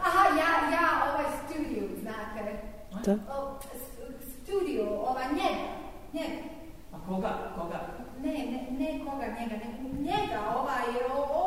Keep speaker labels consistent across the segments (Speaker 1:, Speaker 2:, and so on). Speaker 1: Aha, ja, ja, ovaj studio, znate. Da? O, studio, ova njega, njega.
Speaker 2: A koga, koga?
Speaker 1: Ne, ne, ne koga njega, ne, njega, ovaj, ovo,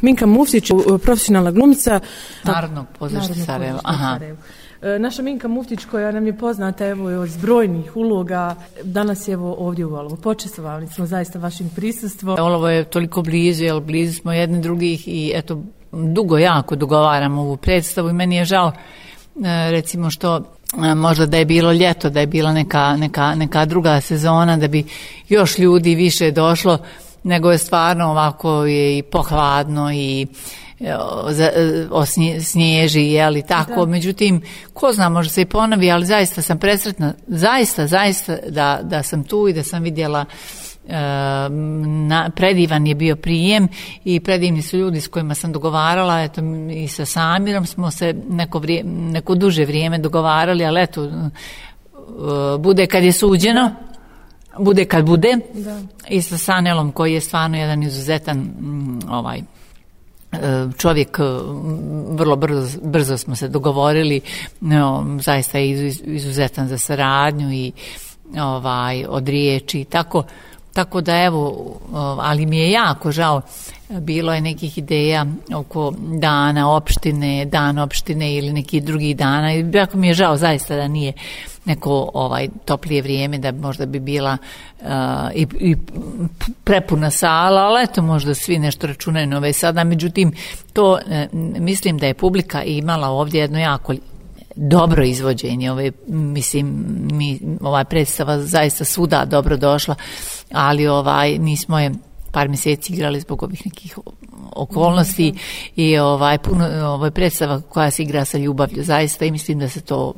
Speaker 3: Minka Mufsić, profesionalna glumica.
Speaker 4: Narodnog pozorišta Narodno Sarajeva. Aha.
Speaker 3: E, naša Minka Muftić koja nam je poznata evo, od zbrojnih uloga, danas je evo, ovdje u Olovo. Počestovali smo zaista vašim prisustvom.
Speaker 4: Olovo je toliko blizu, jel, blizu smo jedni drugih i eto, dugo, jako dogovaram ovu predstavu i meni je žao e, recimo što E, možda da je bilo ljeto, da je bila neka, neka, neka druga sezona, da bi još ljudi više došlo, nego je stvarno ovako je i pohladno i uh, o snježi, je li tako? Da. Međutim, ko zna, možda se i ponavi, ali zaista sam presretna, zaista, zaista da, da sam tu i da sam vidjela e, na, predivan je bio prijem i predivni su ljudi s kojima sam dogovarala eto, i sa Samirom smo se neko, vrije, neko duže vrijeme dogovarali, ali eto e, bude kad je suđeno bude kad bude da. i sa Sanelom koji je stvarno jedan izuzetan mm, ovaj Eh, čovjek eh, vrlo brzo, brzo smo se dogovorili no, eh, zaista je izuzetan za saradnju i ovaj od riječi tako Tako da evo, ali mi je jako žao, bilo je nekih ideja oko dana opštine, dan opštine ili nekih drugih dana. Jako mi je žao zaista da nije neko ovaj toplije vrijeme da možda bi bila uh, i, i prepuna sala, ali eto možda svi nešto računaju na ove sada. Međutim, to uh, mislim da je publika imala ovdje jedno jako dobro izvođenje ove, mislim, mi, ova predstava zaista svuda dobro došla, ali ovaj, mi smo je par mjeseci igrali zbog ovih nekih okolnosti mm, i ovaj, puno, ovaj predstava koja se igra sa ljubavlju, zaista i mislim da se to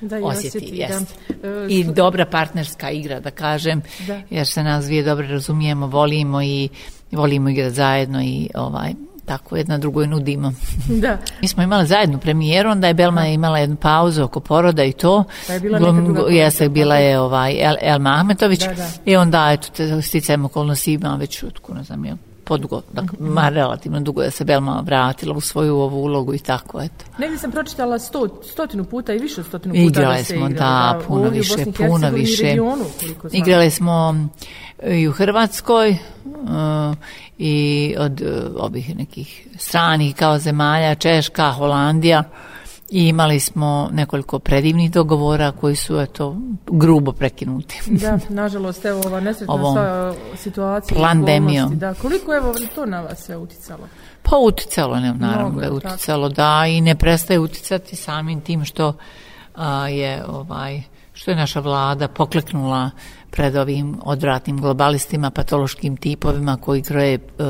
Speaker 4: da osjeti, osjeti jest. Da. E, I dobra partnerska igra, da kažem, da. jer se nas dvije dobro razumijemo, volimo i volimo igrati zajedno i ovaj, tako jedna drugoj nudimo. Da. Mi smo imali zajednu premijeru, onda je Belma da. imala jednu pauzu oko poroda i to. Da pa je bila Glum, neka druga jesak, bila je ovaj El, Elma Ahmetović. Da, da. I onda, eto, sticajem okolnosti, imam već šutku, ne znam, je podugo, dakle, mm -hmm. relativno dugo da se Belma vratila u svoju ovu ulogu i tako, eto.
Speaker 3: Negdje sam pročitala sto, stotinu puta i više od stotinu puta igrale da smo,
Speaker 4: se
Speaker 3: igrala.
Speaker 4: Igrale smo, da, puno više, puno više. Igrale smo e, i u Hrvatskoj uh, i od uh, ovih nekih stranih kao zemalja, Češka, Holandija. Uh, I imali smo nekoliko predivnih dogovora koji su eto grubo prekinuti.
Speaker 3: Da, nažalost evo ova nesretna Ovom sa situacija pandemija. Da, koliko evo to na vas sve uticalo?
Speaker 4: Pa uticalo, ne, naravno Mnogo, da je uticalo, tako. da i ne prestaje uticati samim tim što a, je ovaj što je naša vlada pokleknula pred ovim odvratnim globalistima, patološkim tipovima koji kroje e,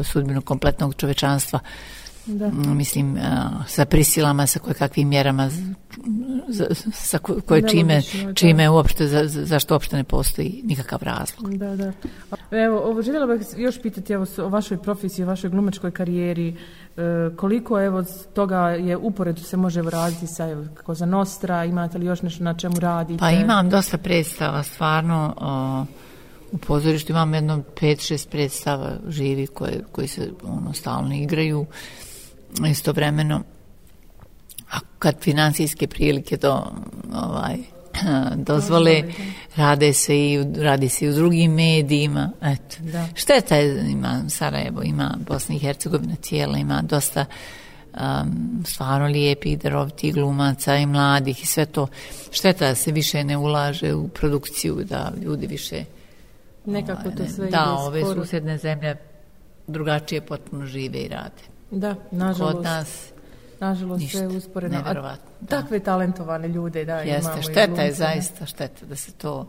Speaker 4: e sudbinu kompletnog čovečanstva. Mm Da. Mm, mislim, sa prisilama, sa koje kakvim mjerama, za, sa koje ne čime, mišljamo, čime uopšte, za, zašto uopšte ne postoji nikakav razlog.
Speaker 3: Da, da. Evo, ovo, željela bih još pitati evo, o vašoj profesiji, o vašoj glumačkoj karijeri, e, koliko evo, toga je upored se može raditi sa, evo, kako za Nostra, imate li još nešto na čemu radite?
Speaker 4: Pa imam dosta predstava, stvarno, o, u pozorištu imam jedno 5-6 predstava živi koje, koji se ono, stalno igraju istovremeno a kad financijske prilike to ovaj dozvole rade se i radi se i u drugim medijima eto da. šteta je ima Sarajevo ima Bosna i Hercegovina cijela ima dosta um, stvarno lijepi darovti glumaca i mladih i sve to šteta se više ne ulaže u produkciju da ljudi više
Speaker 3: nekako ovaj, to sve ne,
Speaker 4: ide da
Speaker 3: ove
Speaker 4: sporo. susjedne zemlje drugačije potpuno žive i rade
Speaker 3: Da, nažalost. Kod nas. Nažalost ništa, sve usporeno.
Speaker 4: Nevjerovatno. A, da.
Speaker 3: Takve talentovane ljude, da,
Speaker 4: Jeste,
Speaker 3: imamo. Jeste, šteta
Speaker 4: je zaista, šteta da se to...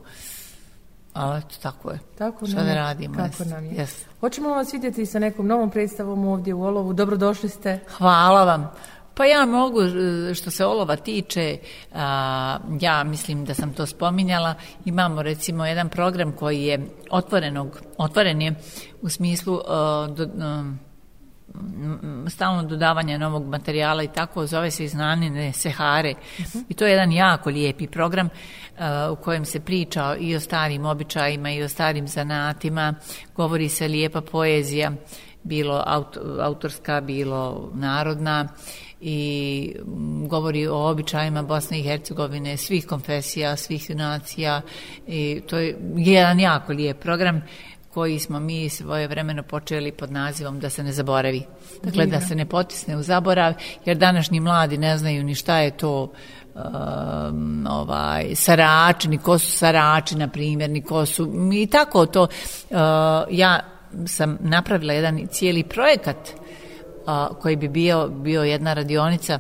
Speaker 4: Ali eto, tako je. Tako Šta da radimo?
Speaker 3: Kako nam je. Yes. Hoćemo vas vidjeti sa nekom novom predstavom ovdje u Olovu. Dobrodošli ste.
Speaker 4: Hvala vam. Pa ja mogu, e, što se olova tiče, a, ja mislim da sam to spominjala, imamo recimo jedan program koji je otvorenog, otvoren je u smislu a, e, do, a, e, stalno dodavanje novog materijala i tako, zove se Iznanine Sehare mm-hmm. i to je jedan jako lijepi program uh, u kojem se priča i o starim običajima i o starim zanatima, govori se lijepa poezija, bilo aut- autorska, bilo narodna i mm, govori o običajima Bosne i Hercegovine, svih konfesija, svih nacija i to je jedan jako lijep program uh, koji smo mi svoje vremeno počeli pod nazivom da se ne zaboravi. Dakle, Divno. da se ne potisne u zaborav, jer današnji mladi ne znaju ni šta je to um, ovaj, sarači, ni ko su sarači, na primjer, ni ko su... I tako to. Uh, ja sam napravila jedan cijeli projekat uh, koji bi bio, bio jedna radionica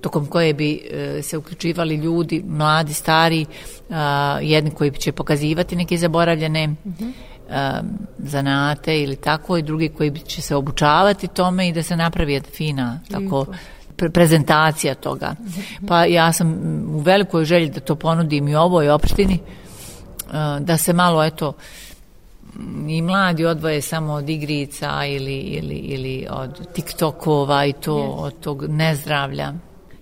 Speaker 4: tokom koje bi uh, se uključivali ljudi, mladi, stari, uh, jedni koji će pokazivati neke zaboravljene uh mhm. -huh. Um, zanate ili tako i drugi koji će se obučavati tome i da se napravi jedna fina tako pre prezentacija toga. Pa ja sam u velikoj želji da to ponudim i ovoj opštini uh, da se malo eto i mladi odvoje samo od igrica ili, ili, ili od TikTokova i to yes. od tog nezdravlja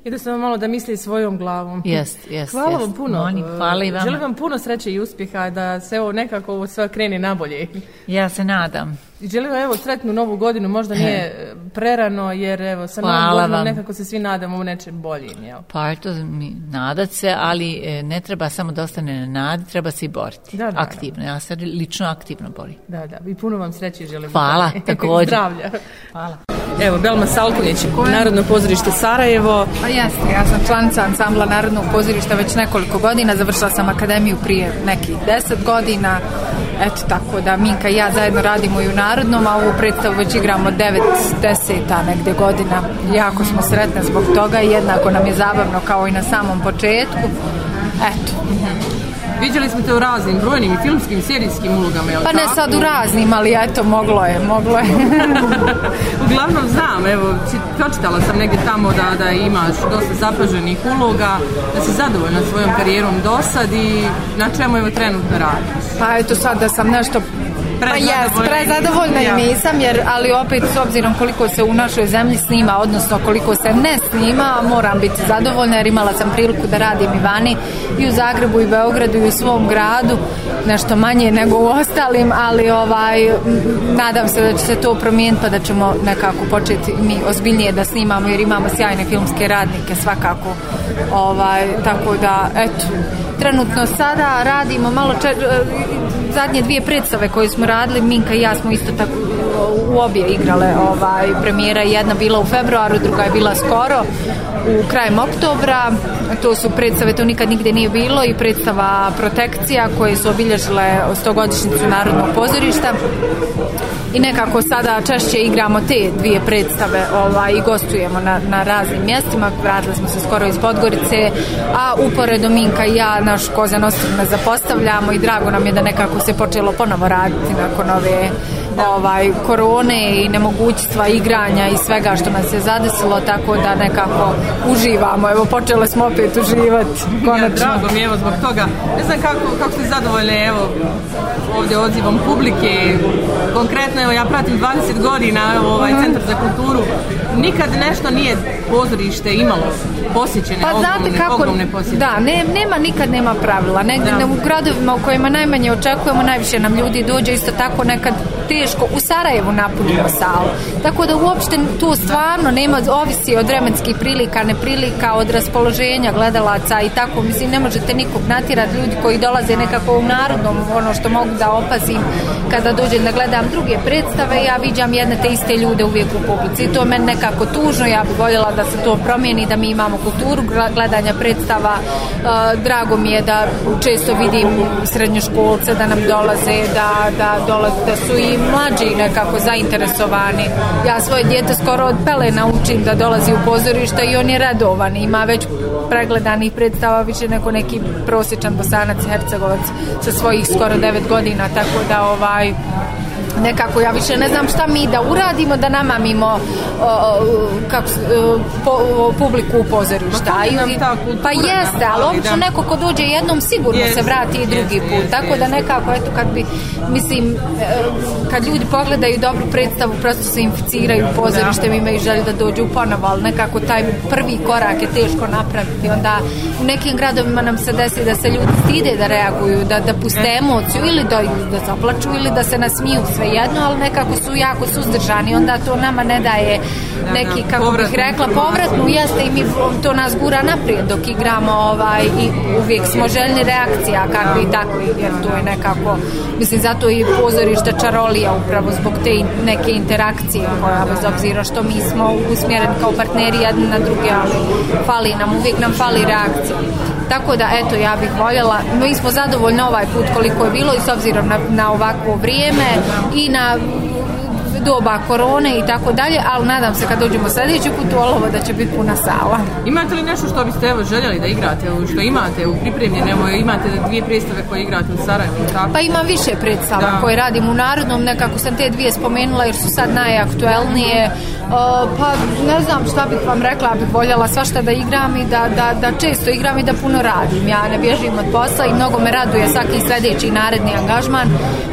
Speaker 3: i da se vam malo da misli svojom glavom.
Speaker 4: Jest, jest, hvala jest. vam
Speaker 3: puno. Moni,
Speaker 4: hvala i vam. Želim vam
Speaker 3: puno sreće i uspjeha da se ovo nekako ovo sve kreni nabolje.
Speaker 4: Ja se nadam.
Speaker 3: Želim vam evo sretnu novu godinu, možda nije eh, prerano jer evo sa hvala novom
Speaker 4: godinom
Speaker 3: nekako se svi nadamo u nečem boljim. Jel?
Speaker 4: Pa to mi nadat se, ali eh, ne treba samo da ostane na nadi, treba se i boriti. Da, da, aktivno, ja se lično aktivno borim.
Speaker 3: Da, da, i puno vam sreće želim.
Speaker 4: Hvala, također.
Speaker 3: Zdravlja. Hvala. Evo, Belma Salkunić, Koje? Narodno pozorište Sarajevo.
Speaker 5: Pa jeste, ja sam članica ansambla Narodnog pozorišta već nekoliko godina, završila sam akademiju prije nekih deset godina. Eto, tako da Minka i ja zajedno radimo i u Narodnom, a ovu predstavu već igramo devet deseta negde godina. Jako smo sretne zbog toga i jednako nam je zabavno kao i na samom početku. Eto,
Speaker 3: Viđali smo te u raznim brojnim i filmskim, serijskim ulogama,
Speaker 5: jel pa tako? Pa ne sad u raznim, ali eto, moglo je, moglo je.
Speaker 3: Uglavnom znam, evo, pročitala sam negdje tamo da, da imaš dosta zapaženih uloga, da si zadovoljna svojom karijerom do sad i na čemu evo trenutno radiš?
Speaker 5: Pa eto sad da sam nešto
Speaker 3: Pa prezadovoljna. Pa prezadovoljna i nisam,
Speaker 5: jer, ali opet s obzirom koliko se u našoj zemlji snima, odnosno koliko se ne snima, moram biti zadovoljna jer imala sam priliku da radim i vani i u Zagrebu i Beogradu i u svom gradu, nešto manje nego u ostalim, ali ovaj, nadam se da će se to promijeniti pa da ćemo nekako početi mi ozbiljnije da snimamo jer imamo sjajne filmske radnike svakako. Ovaj, tako da, eto, trenutno sada radimo malo čer, zadnje dvije predstave koje smo radili, Minka i ja smo isto tako u obje igrale ovaj, premijera, jedna bila u februaru, druga je bila skoro u krajem oktobra. To su predstave, to nikad nigde nije bilo i predstava Protekcija koje su obilježile stogodišnicu Narodnog pozorišta. I nekako sada češće igramo te dvije predstave ovaj, i gostujemo na, na raznim mjestima. Vratili smo se skoro iz Podgorice, a uporedo Minka i ja naš kozan osim ne zapostavljamo i drago nam je da nekako se počelo ponovo raditi nakon ove ovaj, korone i nemogućstva igranja i svega što nas je zadesilo, tako da nekako uživamo. Evo, počele smo opet uživati.
Speaker 3: Ja, drago mi je, evo, zbog toga. Ne znam kako, kako ste zadovoljni, evo, ovdje odzivom publike. Konkretno, evo, ja pratim 20 godina, evo, ovaj mm. Centar za kulturu. Nikad nešto nije pozorište imalo posjećene,
Speaker 5: pa ogromne, kako,
Speaker 3: ogromne
Speaker 5: posjećene. Da,
Speaker 3: ne,
Speaker 5: nema, nikad nema pravila. Negdje da. u gradovima u kojima najmanje očekujemo, najviše nam ljudi dođe isto tako nekad teško. U Sarajevu napunimo salu. Tako da uopšte tu stvarno nema, ovisi od vremenskih prilika, neprilika, od raspoloženja gledalaca i tako. Mislim, ne možete nikog natirati ljudi koji dolaze nekako u narodnom, ono što mogu da opazim kada dođem da gledam druge predstave, ja viđam jedne te iste ljude uvijek u publici. I to je meni nekako tužno, ja bih voljela da se to promijeni, da mi imamo kulturu, gledanja predstava. E, drago mi je da često vidim srednjoškolce da nam dolaze, da, da, dolaze, da su i mlađi nekako zainteresovani. Ja svoje djete skoro od pele naučim da dolazi u pozorišta i on je redovan. Ima već pregledanih predstava, više neko neki prosječan bosanac, hercegovac sa svojih skoro devet godina, tako da ovaj nekako ja više ne znam šta mi da uradimo da namamimo o, o, kak, e, po, o, publiku u pozorišta pa,
Speaker 3: pa jeste, ali obično neko ko dođe jednom sigurno jest, se vrati i drugi jest, put tako jest, da nekako eto kad bi
Speaker 5: mislim e, kad ljudi pogledaju dobru predstavu prosto se inficiraju pozorištem ima i želju da dođu ponovo ali nekako taj prvi korak je teško napraviti onda u nekim gradovima nam se desi da se ljudi stide da reaguju, da, da puste emociju ili da, da zaplaču ili da se nasmiju sve sve jedno, ali nekako su jako suzdržani, onda to nama ne daje neki, da, da, kako bih rekla, povratnu, jeste i mi to nas gura naprijed dok igramo ovaj, i uvijek smo željni reakcija kakvi i takvi, jer to je nekako, mislim, zato i pozorište Čarolija upravo zbog te neke interakcije koja, bez obzira što mi smo usmjereni kao partneri jedni na druge, ali fali nam, uvijek nam fali reakcija. Tako da, eto, ja bih voljela. Mi smo zadovoljni ovaj put koliko je bilo i s obzirom na, na ovako vrijeme i na doba korone i tako dalje, ali nadam se kad dođemo sljedeći put u Olovo da će biti puna sala.
Speaker 3: Imate li nešto što biste evo željeli da igrate, što imate u pripremljenemu, imate dvije predstave koje igrate u Sarajevo? Tako?
Speaker 5: Pa imam više predstava da. koje radim u Narodnom, nekako sam te dvije spomenula jer su sad najaktuelnije. Uh, pa ne znam šta bih vam rekla, ja bih voljela svašta da igram i da, da, da često igram i da puno radim. Ja ne bježim od posla i mnogo me raduje svaki sljedeći naredni angažman.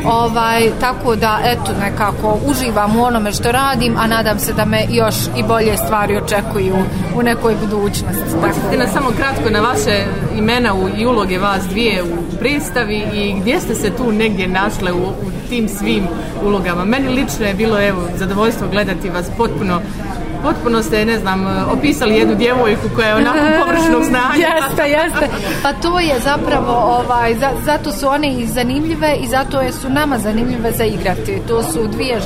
Speaker 5: Ovaj, tako da, eto, nekako uživa uživam u onome što radim, a nadam se da me još i bolje stvari očekuju u nekoj budućnosti.
Speaker 3: Možete na samo kratko na vaše imena u, i uloge vas dvije u predstavi i gdje ste se tu negdje našle u, u tim svim ulogama. Meni lično je bilo evo, zadovoljstvo gledati vas potpuno potpuno ste, ne znam, opisali jednu djevojku koja je onako površnog znanja.
Speaker 5: jeste, jeste. Pa to je zapravo, ovaj, za, zato su one i zanimljive i zato je su nama zanimljive za igrati. To su dvije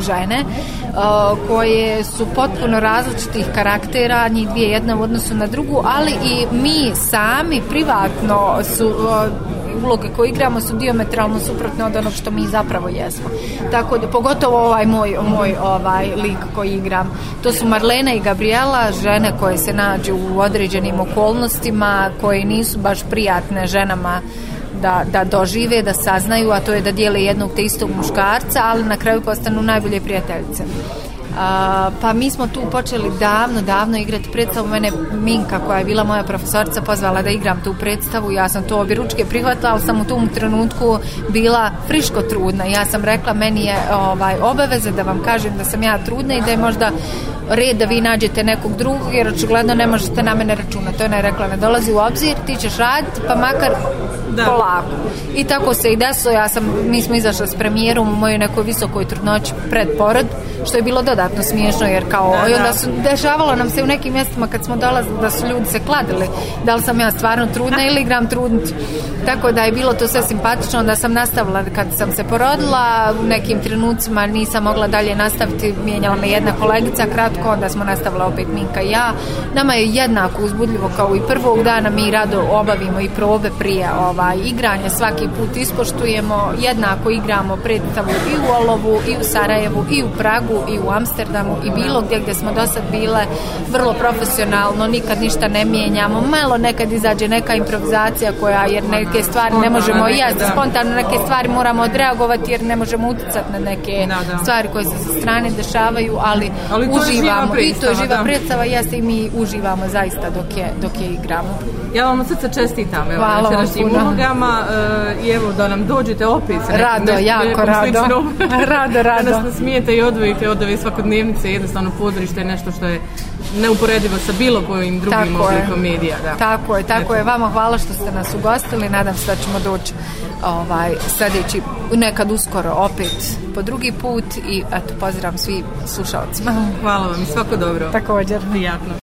Speaker 5: žene uh, koje su potpuno različitih karaktera, njih dvije jedna u odnosu na drugu, ali i mi sami privatno su uh, uloge koje igramo su diametralno suprotne od onog što mi zapravo jesmo. Tako da, pogotovo ovaj moj, moj ovaj lik koji igram. To su Marlena i Gabriela, žene koje se nađu u određenim okolnostima, koje nisu baš prijatne ženama uh, da, da dožive, da saznaju, a to je da dijele jednog te istog muškarca, ali na kraju postanu najbolje prijateljice. A, pa mi smo tu počeli davno, davno igrati predstavu. Mene Minka, koja je bila moja profesorica, pozvala da igram tu predstavu. Ja sam to obje ručke prihvatila, ali sam u tom trenutku bila friško trudna. Ja sam rekla, meni je ovaj, obaveze da vam kažem da sam ja trudna i da je možda red da vi nađete nekog drugog, jer očigledno ne možete na mene računati. Ona je rekla, ne dolazi u obzir, ti ćeš raditi, pa makar da. polako. I tako se i desilo, ja sam, mi smo izašli s premijerom u mojoj nekoj visokoj trudnoći pred porod, što je bilo dodatno smiješno, jer kao, da, i onda su, dešavalo nam se u nekim mjestima kad smo dolazili da su ljudi se kladili, da li sam ja stvarno trudna ili igram trudnut. Tako da je bilo to sve simpatično, da sam nastavila kad sam se porodila, u nekim trenucima nisam mogla dalje nastaviti, mijenjala me jedna kolegica kratko, onda smo nastavila opet Minka i ja. Nama je jednako uzbudljivo kao i prvog dana, mi rado obavimo i probe prije ovaj, ovaj, igranje svaki put ispoštujemo, jednako igramo predstavu i u Olovu, i u Sarajevu, i u Pragu, i u Amsterdamu, i bilo gdje gdje smo do sad bile, vrlo profesionalno, nikad ništa ne mijenjamo, malo nekad izađe neka improvizacija koja, jer neke stvari ne možemo i jazda, spontano neke stvari moramo odreagovati jer ne možemo uticati na neke da, da. stvari koje se sa strane dešavaju, ali, ali to uživamo, i to je živa predstava, jeste i mi uživamo zaista dok je, dok je igramo.
Speaker 3: Ja vam od srca čestitam. Hvala vam puno udrugama uh, eh, i evo da nam dođete opet.
Speaker 5: Rado, nešto, jako nešto rado. Sličnom.
Speaker 3: rado, rado. Da nas nasmijete i odvojite od ove svakodnevnice jednostavno pozorište je nešto što je neuporedivo sa bilo kojim drugim tako oblikom je. medija. Da.
Speaker 5: Tako je, tako Eto. je. Vama hvala što ste nas ugostili. Nadam se da ćemo doći ovaj, sljedeći nekad uskoro opet po drugi put i eto, pozdravam svi slušalcima.
Speaker 3: Hvala vam i svako dobro.
Speaker 5: Također. Prijatno.